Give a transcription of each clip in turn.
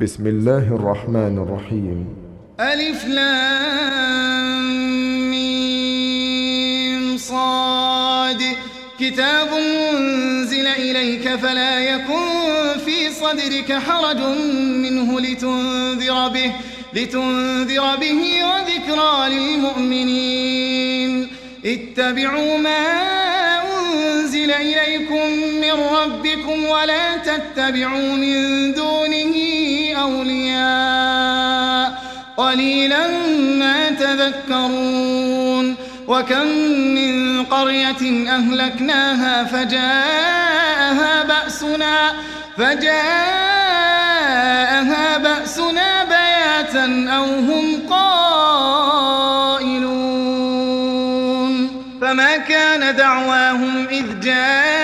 بسم الله الرحمن الرحيم ألف لام صاد كتاب أنزل إليك فلا يكن في صدرك حرج منه لتنذر به لتنذر به وذكرى للمؤمنين اتبعوا ما أنزل إليكم من ربكم ولا تتبعوا من دونه أولياء قليلا ما تذكرون. وكم من قرية أهلكناها فجاءها بأسنا فجاءها بأسنا بياتا أو هم قائلون. فما كان دعواهم إذ جاءهم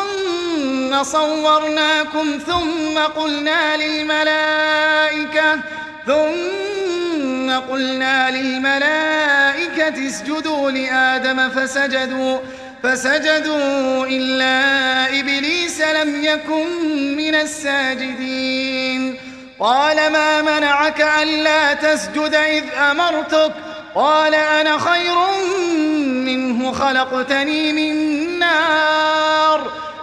صورناكم ثم قلنا للملائكة ثم قلنا للملائكة اسجدوا لآدم فسجدوا فسجدوا إلا إبليس لم يكن من الساجدين. قال ما منعك ألا تسجد إذ أمرتك؟ قال أنا خير منه خلقتني من نار.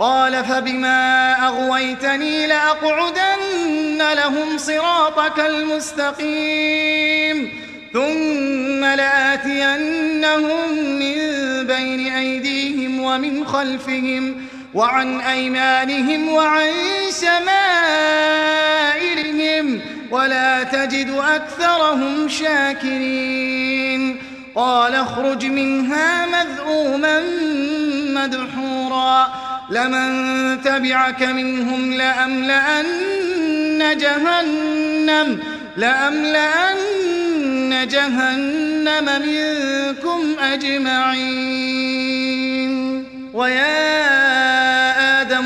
قال فبما أغويتني لأقعدن لهم صراطك المستقيم ثم لآتينهم من بين أيديهم ومن خلفهم وعن أيمانهم وعن شمائلهم ولا تجد أكثرهم شاكرين قال اخرج منها مذءوما مدحورا لمن تبعك منهم لأملأن جهنم لأملأن جهنم منكم أجمعين. ويا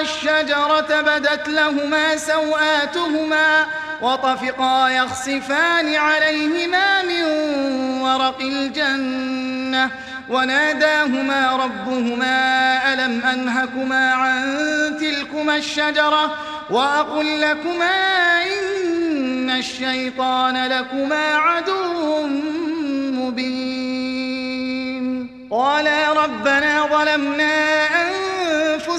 ذاق الشجرة بدت لهما سوآتهما وطفقا يخصفان عليهما من ورق الجنة وناداهما ربهما ألم أنهكما عن تلكما الشجرة وأقل لكما إن الشيطان لكما عدو مبين قالا ربنا ظلمنا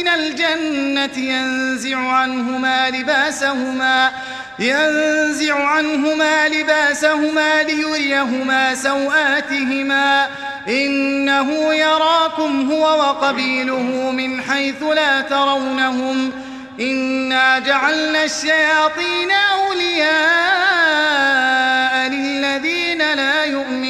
من الجنة ينزع عنهما لباسهما ينزع عنهما لباسهما ليريهما سوآتهما. إنه يراكم هو وقبيله من حيث لا ترونهم. إنا جعلنا الشياطين أولياء للذين لا يؤمنون.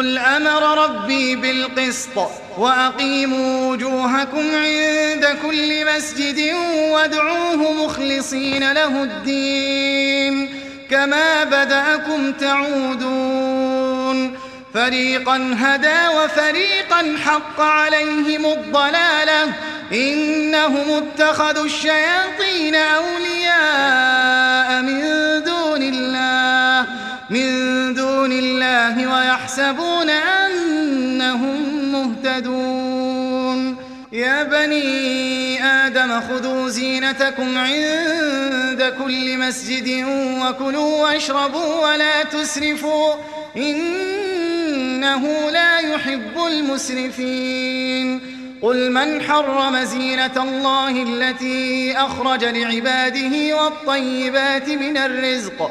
قل أمر ربي بالقسط وأقيموا وجوهكم عند كل مسجد وادعوه مخلصين له الدين كما بدأكم تعودون فريقا هدى وفريقا حق عليهم الضلاله إنهم اتخذوا الشياطين أولياء من دون الله من دون الله ويحسبون أنهم مهتدون. يا بني آدم خذوا زينتكم عند كل مسجد وكلوا واشربوا ولا تسرفوا إنه لا يحب المسرفين. قل من حرم زينة الله التي أخرج لعباده والطيبات من الرزق؟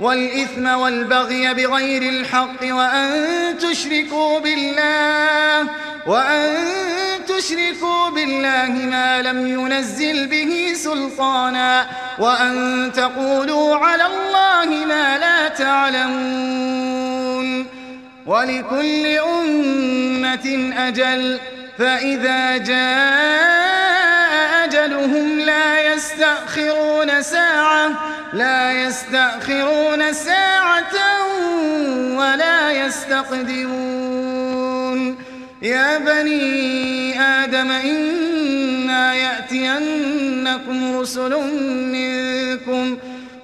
والإثم والبغي بغير الحق وأن تشركوا بالله وأن تشركوا بالله ما لم ينزل به سلطانا وأن تقولوا على الله ما لا تعلمون. ولكل أمة أجل فإذا جاء أجلهم لا يستأخرون ساعة لا يستأخرون ساعة ولا يستقدمون. يا بني آدم إنا يأتينكم رسل منكم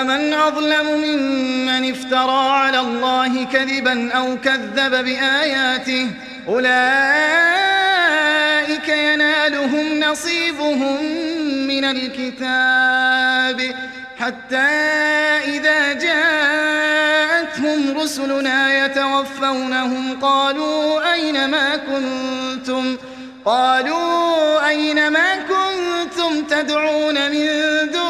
فمن أظلم ممن افترى على الله كذبا أو كذب بآياته أولئك ينالهم نصيبهم من الكتاب. حتى إذا جاءتهم رسلنا يتوفونهم قالوا أين ما كنتم؟ قالوا أين ما كنتم تدعون من دون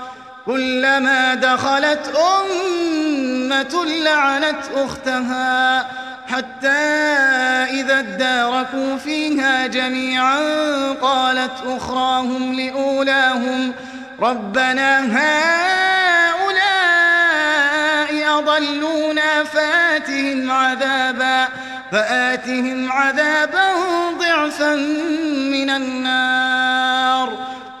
كلما دخلت أمة لعنت أختها حتى إذا اداركوا فيها جميعا قالت أخراهم لأولاهم ربنا هؤلاء أضلونا فآتهم عذابا فآتهم عذابا ضعفا من النار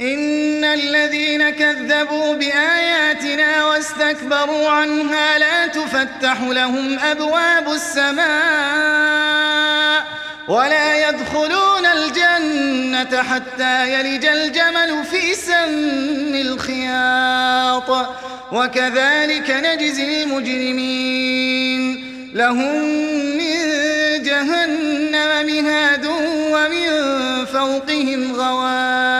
إن الذين كذبوا بآياتنا واستكبروا عنها لا تفتح لهم أبواب السماء ولا يدخلون الجنة حتى يلج الجمل في سم الخياط. وكذلك نجزي المجرمين. لهم من جهنم مهاد ومن فوقهم غواش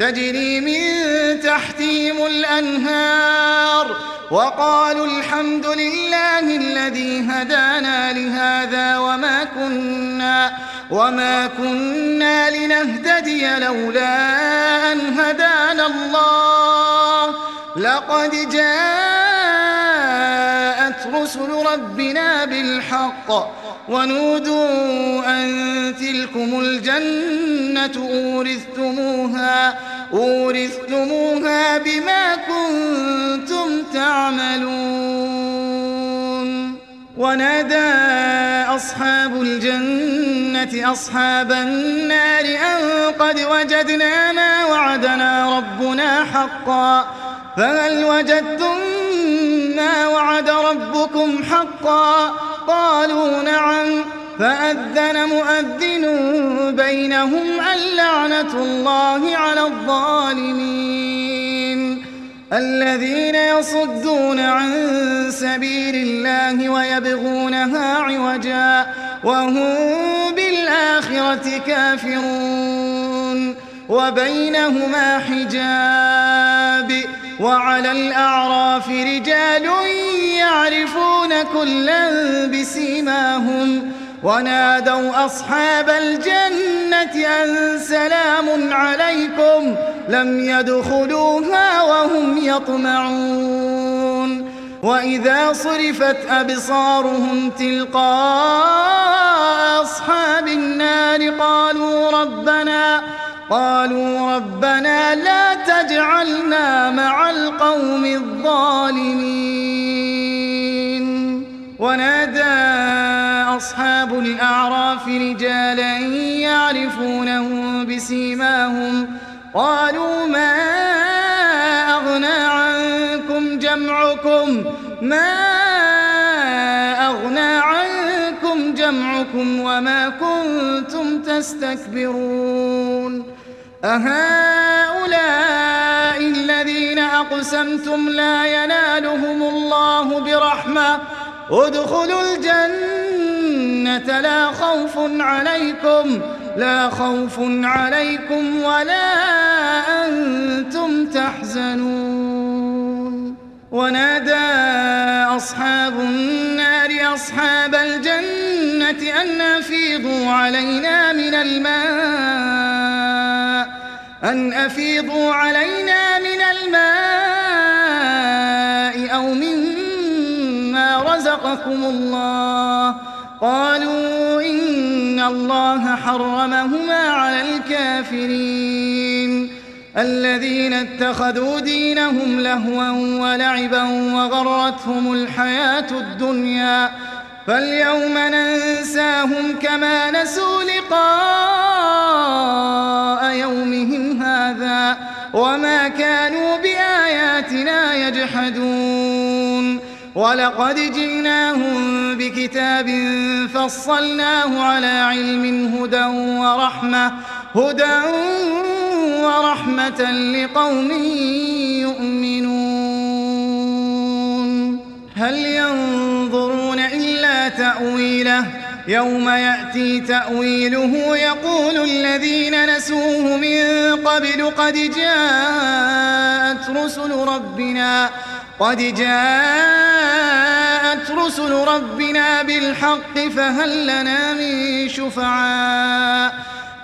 تجري من تحتهم الأنهار وقالوا الحمد لله الذي هدانا لهذا وما كنا وما كنا لنهتدي لولا أن هدانا الله. لقد جاءت رسل ربنا بالحق ونودوا أن تلكم الجنة أورثتموها أورثتموها بما كنتم تعملون. ونادى أصحاب الجنة أصحاب النار أن قد وجدنا ما وعدنا ربنا حقا فهل وجدتم ما وعد ربكم حقا؟ قالوا نعم. فأذن مؤذن بينهم اللعنة الله على الظالمين. الذين يصدون عن سبيل الله ويبغونها عوجا وهم بالآخرة كافرون. وبينهما حجاب. وعلى الأعراف رجال يعرفون كلا بسيماهم ونادوا أصحاب الجنة أن سلام عليكم لم يدخلوها وهم يطمعون وإذا صرفت أبصارهم تلقاء أصحاب النار قالوا ربنا قالوا ربنا لا تجعلنا مع القوم الظالمين. ونادى أصحاب الأعراف رجالا يعرفونهم بسيماهم. قالوا ما أغنى عنكم جمعكم؟ ما أغنى عنكم جمعكم وما كنتم تستكبرون؟ أهؤلاء الذين أقسمتم لا ينالهم الله برحمة. ادخلوا الجنة لا خوف عليكم لا خوف عليكم ولا أنتم تحزنون. ونادى أصحاب النار أصحاب الجنة أن أفيضوا علينا من الماء. أن أفيضوا علينا من الماء أو مما رزقكم الله. قالوا إن الله حرمهما على الكافرين. الذين اتخذوا دينهم لهوا ولعبا وغرتهم الحياة الدنيا. فاليوم ننساهم كما نسوا لقاء يومهم هذا وما كانوا بآياتنا يجحدون. ولقد جئناهم بكتاب فصلناه على علم هدى ورحمة هدى ورحمة لقوم يؤمنون. هل ينظرون إلا تأويله؟ يوم يأتي تأويله يقول الذين نسوه من قبل قد جاءت رسل ربنا قد جاءت رسل ربنا بالحق فهل لنا من شفعاء؟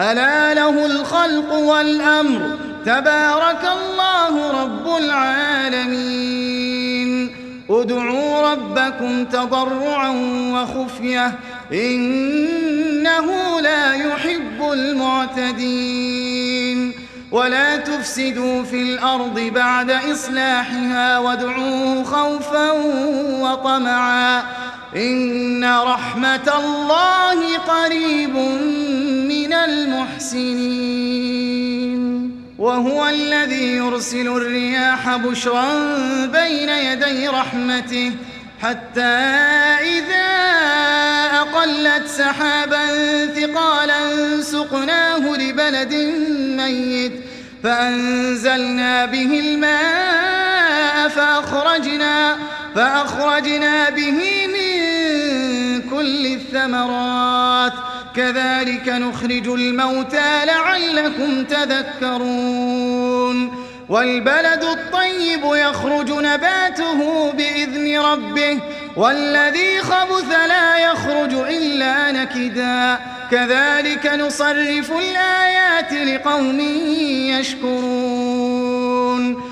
ألا له الخلق والأمر؟ تبارك الله رب العالمين. ادعوا ربكم تضرعا وخفية. إنه لا يحب المعتدين. ولا تفسدوا في الأرض بعد إصلاحها وادعوه خوفا وطمعا. إن رحمة الله قريب من المحسنين. وهو الذي يرسل الرياح بشرا بين يدي رحمته حتى إذا أقلت سحابا ثقالا سقناه لبلد ميت فأنزلنا به الماء فأخرجنا, فأخرجنا به من كل الثمرات. كذلك نخرج الموتى لعلكم تذكرون. والبلد الطيب يخرج نباته بإذن ربه. والذي خبث لا يخرج إلا نكدا. كذلك نصرف الآيات لقوم يشكرون.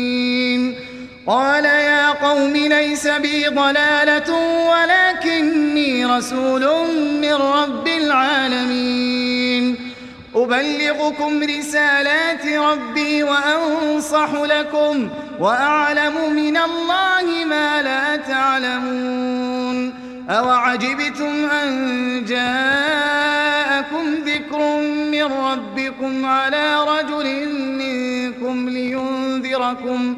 قال يا قوم ليس بي ضلالة ولكني رسول من رب العالمين. أبلغكم رسالات ربي وأنصح لكم وأعلم من الله ما لا تعلمون. أوعجبتم أن جاءكم ذكر من ربكم على رجل منكم لينذركم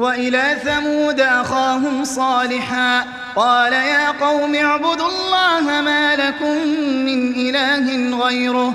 وإلى ثمود أخاهم صالحا. قال يا قوم اعبدوا الله ما لكم من إله غيره.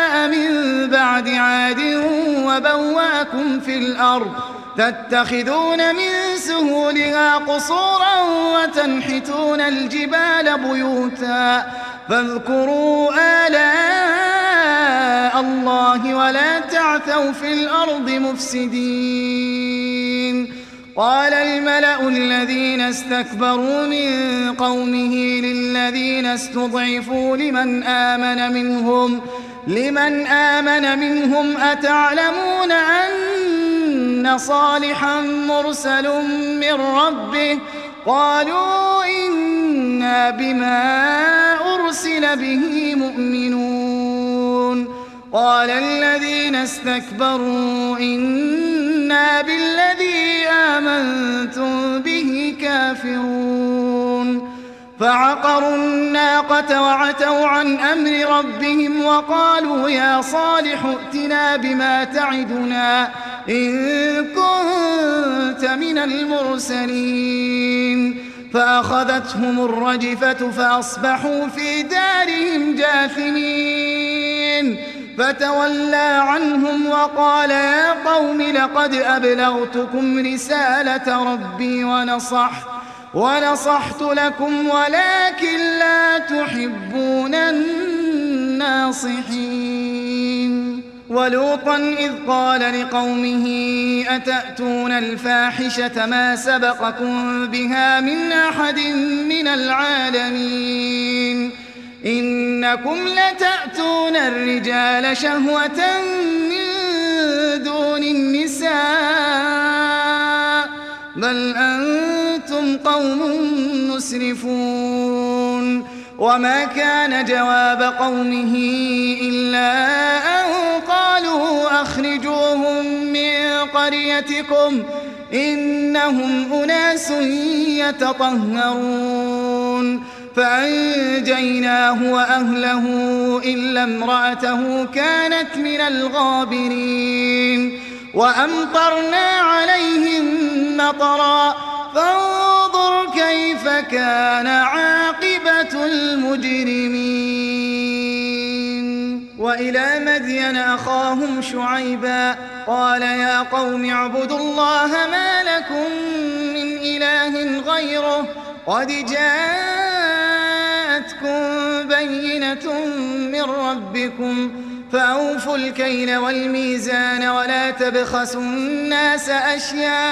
من بعد عاد وبواكم في الأرض تتخذون من سهولها قصورا وتنحتون الجبال بيوتا فاذكروا آلاء الله ولا تعثوا في الأرض مفسدين. قال الملأ الذين استكبروا من قومه للذين استضعفوا لمن آمن منهم لمن آمن منهم أتعلمون أن صالحا مرسل من ربه؟ قالوا إنا بما أرسل به مؤمنون. قال الذين استكبروا إنا بالذي آمنتم به كافرون. فعقروا الناقة وعتوا عن أمر ربهم وقالوا يا صالح ائتنا بما تعدنا إن كنت من المرسلين فأخذتهم الرجفة فأصبحوا في دارهم جاثمين فتولى عنهم وقال يا قوم لقد أبلغتكم رسالة ربي ونصحت ونصحت لكم ولكن لا تحبون الناصحين. ولوطا إذ قال لقومه أتأتون الفاحشة ما سبقكم بها من أحد من العالمين؟ إنكم لتأتون الرجال شهوة من دون النساء. بل أنتم قوم مسرفون وما كان جواب قومه إلا أن قالوا أخرجوهم من قريتكم إنهم أناس يتطهرون فأنجيناه وأهله إلا امرأته كانت من الغابرين وأمطرنا عليهم مطرا فانظر كيف كان عاقبة المجرمين؟ وإلى مدين أخاهم شعيبا قال يا قوم اعبدوا الله ما لكم من إله غيره قد جاءتكم بينة من ربكم فأوفوا الكيل والميزان ولا تبخسوا الناس أشياءهم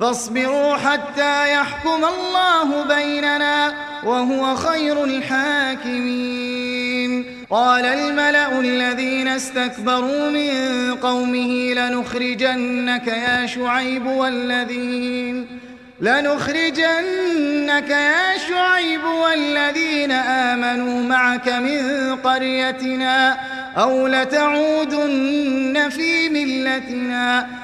فاصبروا حتى يحكم الله بيننا وهو خير الحاكمين. قال الملأ الذين استكبروا من قومه لنخرجنك يا شعيب والذين لنخرجنك يا شعيب والذين آمنوا معك من قريتنا أو لتعودن في ملتنا.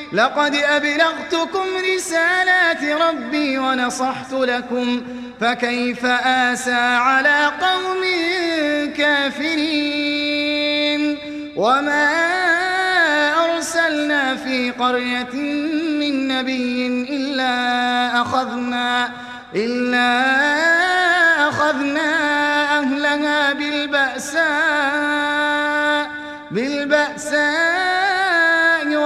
لقد أبلغتكم رسالات ربي ونصحت لكم فكيف آسى على قوم كافرين؟ وما أرسلنا في قرية من نبي إلا أخذنا إلا أخذنا أهلها بالبأساء بالبأساء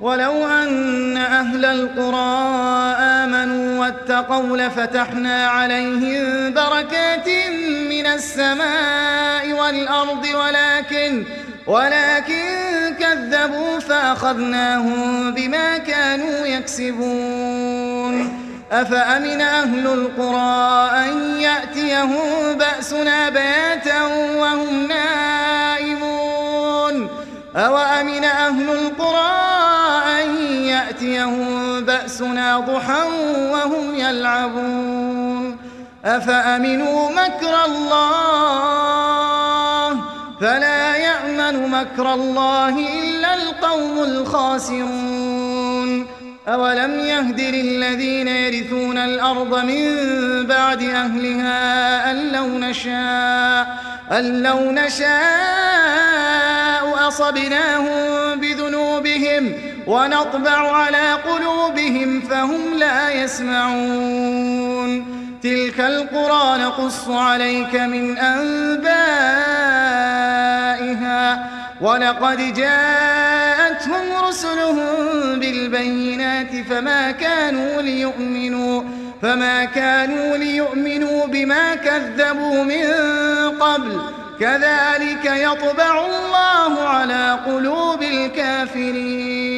ولو أن أهل القرى آمنوا واتقوا لفتحنا عليهم بركات من السماء والأرض ولكن ولكن كذبوا فأخذناهم بما كانوا يكسبون. أفأمن أهل القرى أن يأتيهم بأسنا بياتا وهم نائمون؟ أوأمن أهل القرى يأتيهم بأسنا ضحى وهم يلعبون. أفأمنوا مكر الله؟ فلا يأمن مكر الله إلا القوم الخاسرون. أولم يهد للذين يرثون الأرض من بعد أهلها أن لو نشاء أن لو نشاء أصبناهم بذنوبهم بهم ونطبع على قلوبهم فهم لا يسمعون. تلك القرى نقص عليك من أنبائها. ولقد جاءتهم رسلهم بالبينات فما كانوا ليؤمنوا فما كانوا ليؤمنوا بما كذبوا من قبل. كذلك يطبع الله على قلوب الكافرين.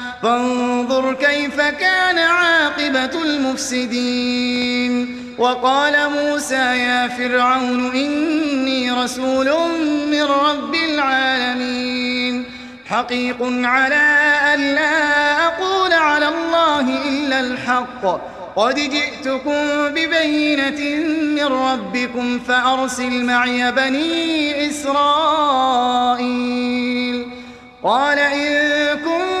فانظر كيف كان عاقبة المفسدين. وقال موسى يا فرعون إني رسول من رب العالمين. حقيق على أن لا أقول على الله إلا الحق. قد جئتكم ببينة من ربكم فأرسل معي بني إسرائيل. قال إن كنت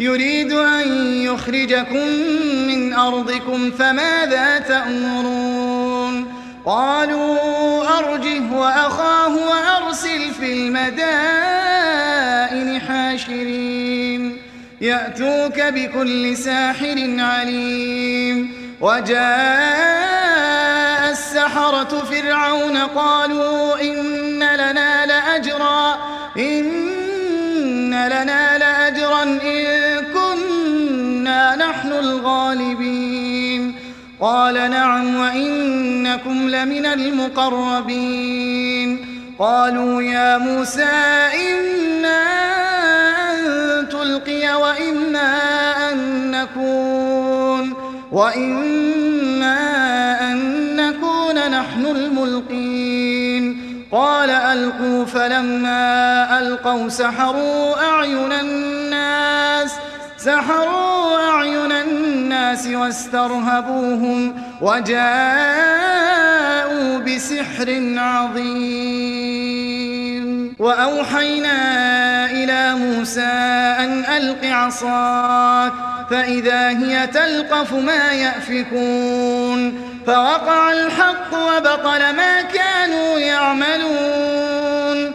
يريد أن يخرجكم من أرضكم فماذا تأمرون؟ قالوا أرجه وأخاه وأرسل في المدائن حاشرين. يأتوك بكل ساحر عليم. وجاء السحرة فرعون قالوا إن لنا لأجرا إن لنا لأجرا إن نحن الغالبين. قال نعم وإنكم لمن المقربين. قالوا يا موسى إنا أن تلقي وإنا أن نكون. وإنا أن نكون نحن الملقين. قال ألقوا فلما ألقوا سحروا أعين الناس. سحروا أعين الناس واسترهبوهم وجاءوا بسحر عظيم. وأوحينا إلى موسى أن ألق عصاك فإذا هي تلقف ما يأفكون. فوقع الحق وبطل ما كانوا يعملون.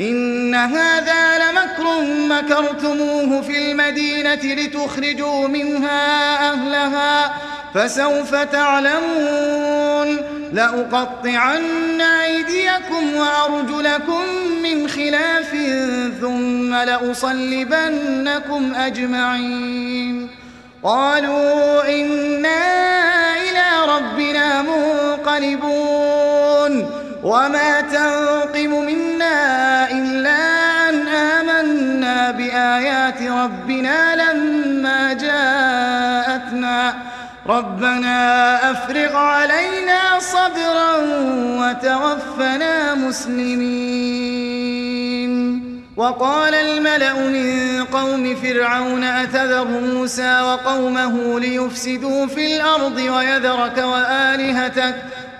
إن هذا لمكر مكرتموه في المدينة لتخرجوا منها أهلها فسوف تعلمون. لأقطعن أيديكم وأرجلكم من خلاف ثم لأصلبنكم أجمعين. قالوا إنا إلى ربنا منقلبون. وما تنقم منا إلا أن آمنا بآيات ربنا لما جاءتنا. ربنا أفرغ علينا صبرا وتوفنا مسلمين. وقال الملأ من قوم فرعون أتذر موسى وقومه ليفسدوا في الأرض ويذرك وآلهتك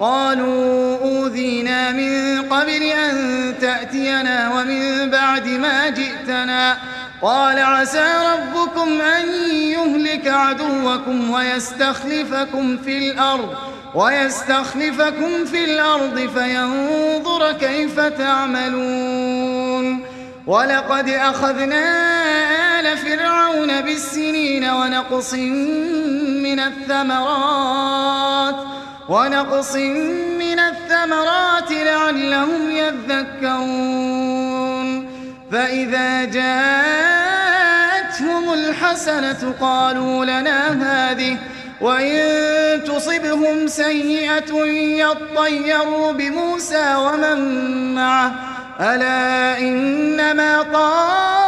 قالوا أوذينا من قبل أن تأتينا ومن بعد ما جئتنا. قال عسى ربكم أن يهلك عدوكم ويستخلفكم في الأرض ويستخلفكم في الأرض فينظر كيف تعملون. ولقد أخذنا آل فرعون بالسنين ونقص من الثمرات. ونقص من الثمرات لعلهم يذكرون. فإذا جاءتهم الحسنة قالوا لنا هذه وإن تصبهم سيئة يطيروا بموسى ومن معه. ألا إنما طائرهم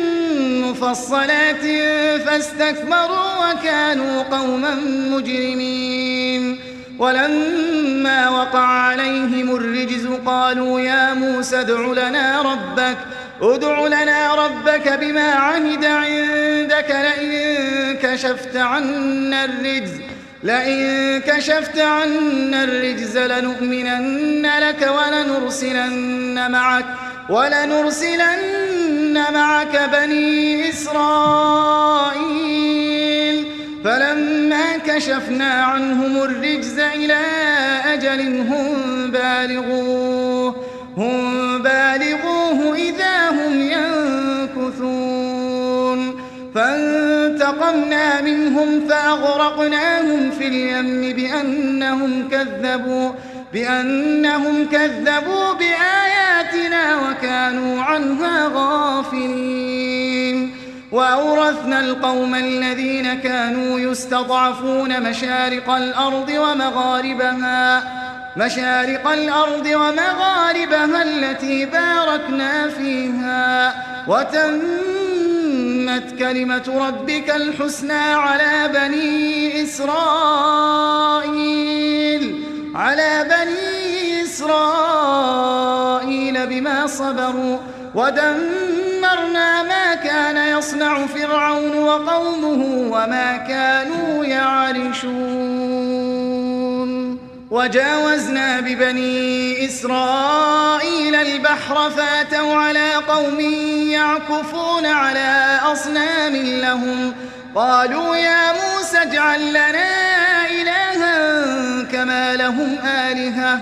فاستكبروا وكانوا قوما مجرمين. ولما وقع عليهم الرجز قالوا يا موسى ادع لنا ربك ادع لنا ربك بما عهد عندك لئن كشفت عنا الرجز لئن كشفت عنا الرجز لنؤمنن لك ولنرسلن معك. ولنرسلن معك بني إسرائيل. فلما كشفنا عنهم الرجز إلى أجل هم بالغوه هم بالغوه إذا هم ينكثون. فانتقمنا منهم فأغرقناهم في اليم بأنهم كذبوا بأنهم كذبوا بآياتنا وكانوا عنها غافلين. وأورثنا القوم الذين كانوا يستضعفون مشارق الأرض ومغاربها مشارق الأرض ومغاربها التي باركنا فيها. وتمت كلمة ربك الحسنى على بني إسرائيل على بني إسرائيل بما صبروا ودمرنا ما كان يصنع فرعون وقومه وما كانوا يعرشون. وجاوزنا ببني إسرائيل البحر فاتوا على قوم يعكفون على أصنام لهم. قالوا يا موسى اجعل لنا إلها كما لهم آلهة.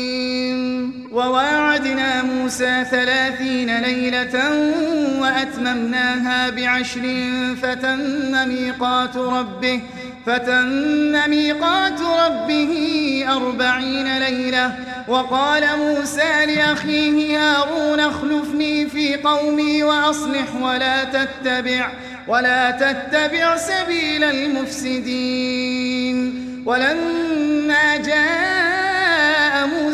وواعدنا موسى ثلاثين ليلة وأتممناها بعشر فتم ميقات ربه فتم ميقات ربه أربعين ليلة. وقال موسى لأخيه هارون اخلفني في قومي وأصلح ولا تتبع ولا تتبع سبيل المفسدين. ولما جاء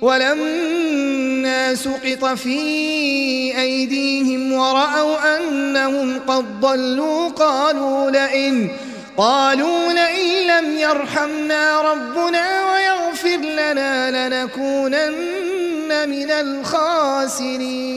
ولما سقط في أيديهم ورأوا أنهم قد ضلوا قالوا لئن قالوا لئن لم يرحمنا ربنا ويغفر لنا لنكونن من الخاسرين.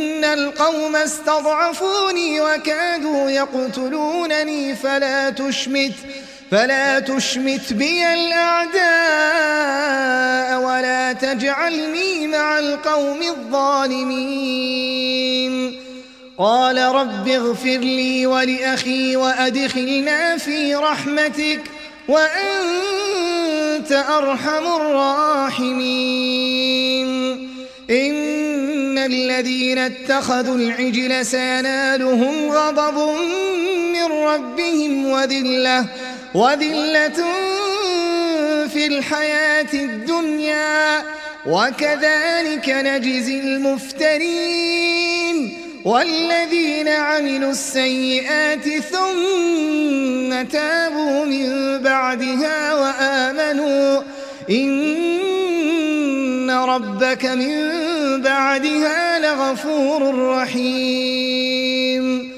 القوم استضعفوني وكادوا يقتلونني فلا تشمت فلا تشمت بي الأعداء ولا تجعلني مع القوم الظالمين. قال رب اغفر لي ولأخي وأدخلنا في رحمتك وأنت أرحم الراحمين. إن الذين اتخذوا العجل سينالهم غضب من ربهم وذلة وذلة في الحياة الدنيا وكذلك نجزي المفترين والذين عملوا السيئات ثم تابوا من بعدها وآمنوا إن ربك من بعدها لغفور رحيم.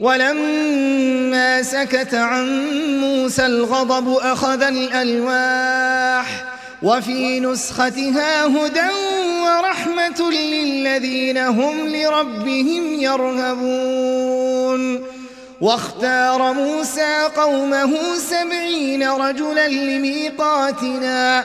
ولما سكت عن موسى الغضب أخذ الألواح وفي نسختها هدى ورحمة للذين هم لربهم يرهبون. واختار موسى قومه سبعين رجلا لميقاتنا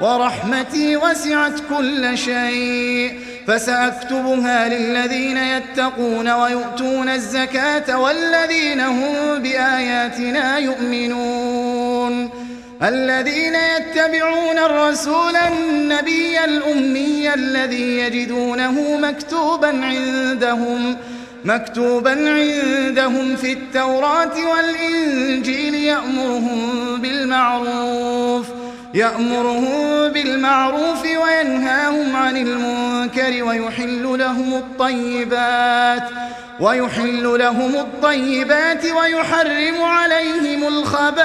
ورحمتي وسعت كل شيء فسأكتبها للذين يتقون ويؤتون الزكاة والذين هم بآياتنا يؤمنون. الذين يتبعون الرسول النبي الأمي الذي يجدونه مكتوبا عندهم مكتوبا عندهم في التوراة والإنجيل يأمرهم بالمعروف. يأمرهم بالمعروف وينهاهم عن المنكر ويحل لهم الطيبات ويحل لهم الطيبات ويحرم عليهم الخبائث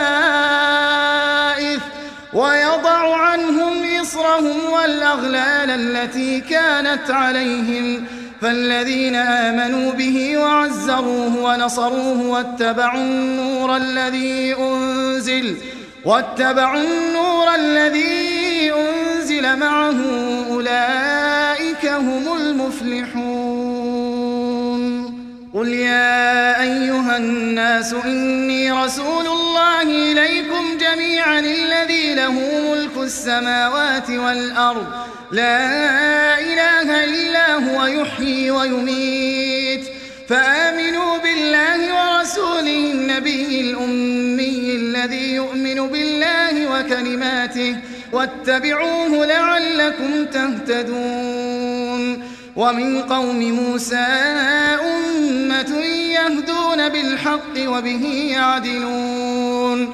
ويضع عنهم إصرهم والأغلال التي كانت عليهم. فالذين آمنوا به وعزروه ونصروه واتبعوا النور الذي أنزل واتبعوا النور الذي أنزل معه أولئك هم المفلحون. قل يا أيها الناس إني رسول الله إليكم جميعا الذي له ملك السماوات والأرض. لا إله إلا هو يحيي ويميت. فآمنوا بالله ورسوله النبي الأمي الذي يؤمن بالله وكلماته واتبعوه لعلكم تهتدون ومن قوم موسى أمة يهدون بالحق وبه يعدلون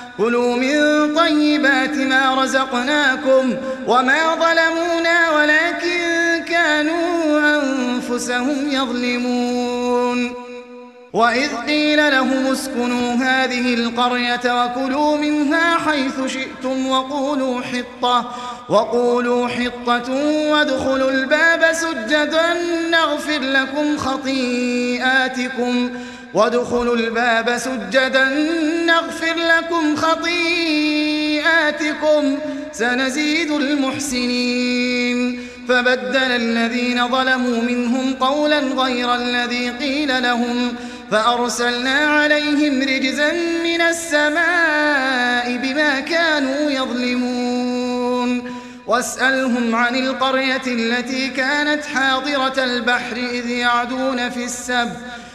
كلوا من طيبات ما رزقناكم وما ظلمونا ولكن كانوا أنفسهم يظلمون. وإذ قيل لهم اسكنوا هذه القرية وكلوا منها حيث شئتم وقولوا حطة وقولوا حطة وادخلوا الباب سجدا نغفر لكم خطيئاتكم. وادخلوا الباب سجدا نغفر لكم خطيئاتكم سنزيد المحسنين. فبدل الذين ظلموا منهم قولا غير الذي قيل لهم فأرسلنا عليهم رجزا من السماء بما كانوا يظلمون. واسألهم عن القرية التي كانت حاضرة البحر إذ يعدون في السبت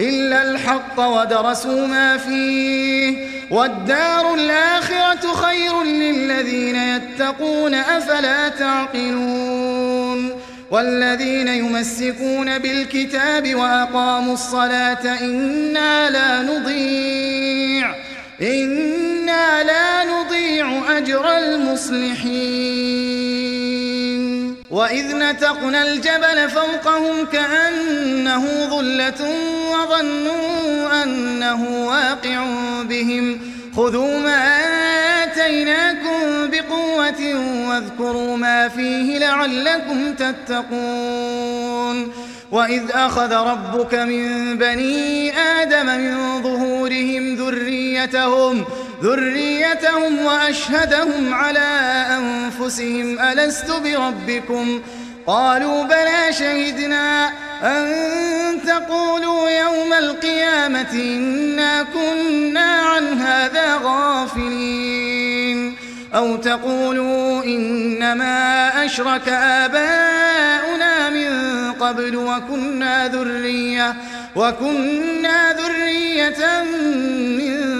إلا الحق ودرسوا ما فيه والدار الآخرة خير للذين يتقون أفلا تعقلون والذين يمسكون بالكتاب وأقاموا الصلاة إنا لا نضيع إنا لا نضيع أجر المصلحين وإذ نتقنا الجبل فوقهم كأنه ظلة وظنوا أنه واقع بهم خذوا ما آتيناكم بقوة واذكروا ما فيه لعلكم تتقون وإذ أخذ ربك من بني آدم من ظهورهم ذريتهم ذريتهم وأشهدهم على أنفسهم ألست بربكم؟ قالوا بلى شهدنا. أن تقولوا يوم القيامة إنا كنا عن هذا غافلين. أو تقولوا إنما أشرك آباؤنا من قبل وكنا ذرية وكنا ذرية من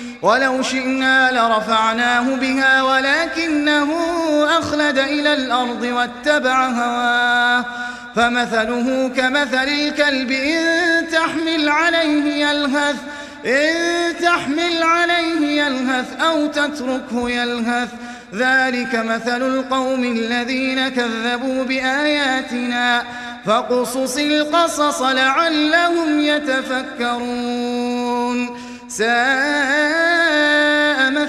ولو شئنا لرفعناه بها ولكنه أخلد إلى الأرض واتبع هواه. فمثله كمثل الكلب إن تحمل عليه يلهث إن تحمل عليه يلهث أو تتركه يلهث. ذلك مثل القوم الذين كذبوا بآياتنا فاقصص القصص لعلهم يتفكرون.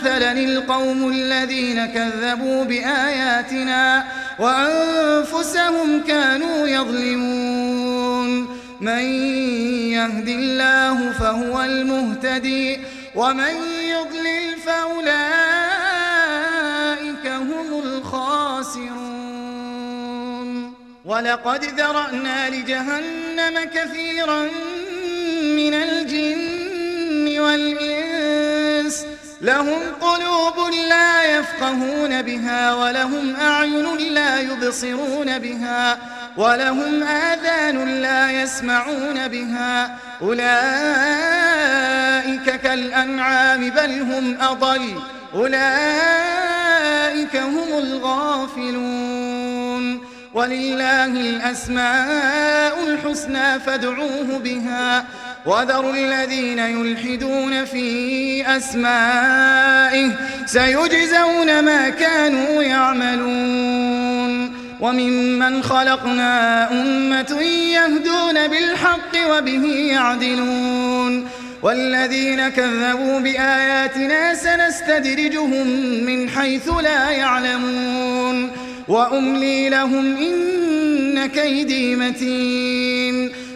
مثلا القوم الذين كذبوا بآياتنا وأنفسهم كانوا يظلمون. من يهد الله فهو المهتدي ومن يضلل فأولئك هم الخاسرون. ولقد ذرأنا لجهنم كثيرا من الجن والإنس لهم قلوب لا يفقهون بها ولهم أعين لا يبصرون بها ولهم آذان لا يسمعون بها أولئك كالأنعام بل هم أضل أولئك هم الغافلون ولله الأسماء الحسنى فادعوه بها وذروا الذين يلحدون في أسمائه سيجزون ما كانوا يعملون. وممن خلقنا أمة يهدون بالحق وبه يعدلون. والذين كذبوا بآياتنا سنستدرجهم من حيث لا يعلمون. وأملي لهم إن كيدي متين.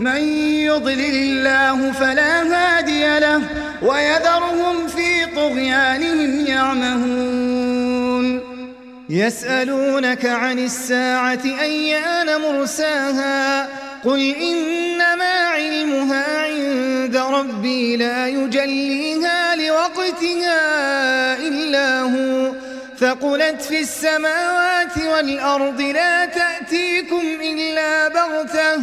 من يضلل الله فلا هادي له ويذرهم في طغيانهم يعمهون. يسألونك عن الساعة أيان مرساها؟ قل إنما علمها عند ربي لا يجليها لوقتها إلا هو. ثقلت في السماوات والأرض لا تأتيكم إلا بغتة.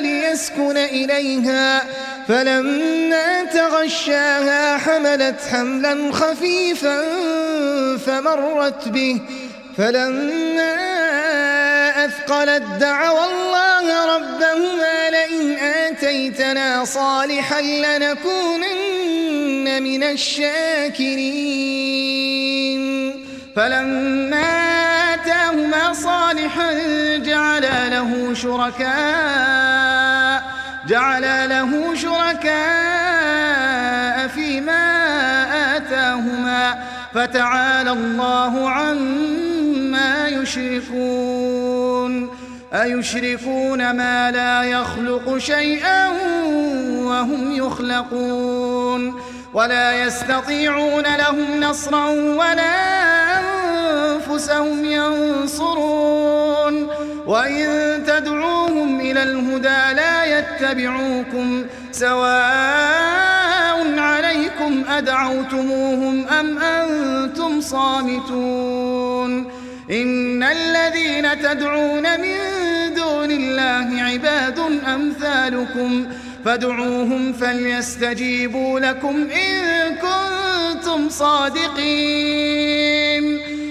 ليسكن إليها. فلما تغشاها حملت حملا خفيفا فمرت به. فلما أثقلت دعوا الله ربهما لئن آتيتنا صالحا لنكونن من الشاكرين. فلما آتاهما صالحا جعل له شركاء جعل له شركاء فيما آتاهما فتعالى الله عما يشركون. أيشركون ما لا يخلق شيئا وهم يخلقون. ولا يستطيعون لهم نصرا ولا أنفسهم ينصرون. وإن تدعوهم إلى الهدى لا يتبعوكم سواء عليكم أدعوتموهم أم أنتم صامتون. إن الذين تدعون من دون الله عباد أمثالكم فادعوهم فليستجيبوا لكم إن كنتم صادقين.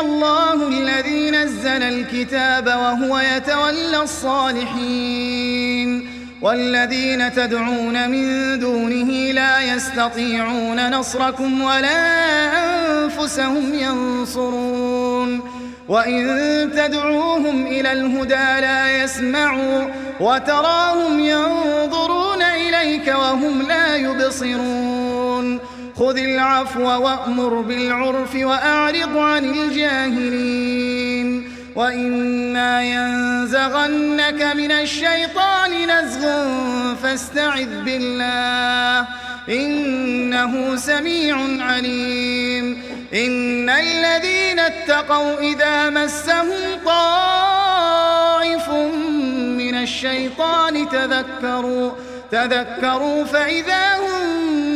الله الذي نزل الكتاب وهو يتولى الصالحين والذين تدعون من دونه لا يستطيعون نصركم ولا أنفسهم ينصرون وإن تدعوهم إلى الهدى لا يسمعوا وتراهم ينظرون إليك وهم لا يبصرون خذ العفو وأمر بالعرف وأعرض عن الجاهلين. وإما ينزغنك من الشيطان نزغ فاستعذ بالله. إنه سميع عليم. إن الذين اتقوا إذا مسهم طائف من الشيطان تذكروا تذكروا فإذا هم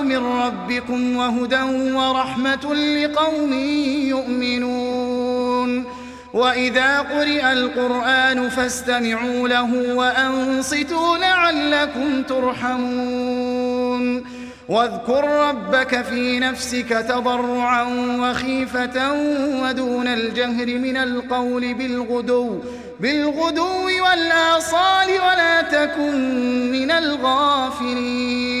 من ربكم وهدى ورحمة لقوم يؤمنون. وإذا قرئ القرآن فاستمعوا له وأنصتوا لعلكم ترحمون. واذكر ربك في نفسك تضرعا وخيفة ودون الجهر من القول بالغدو بالغدو والآصال ولا تكن من الغافلين.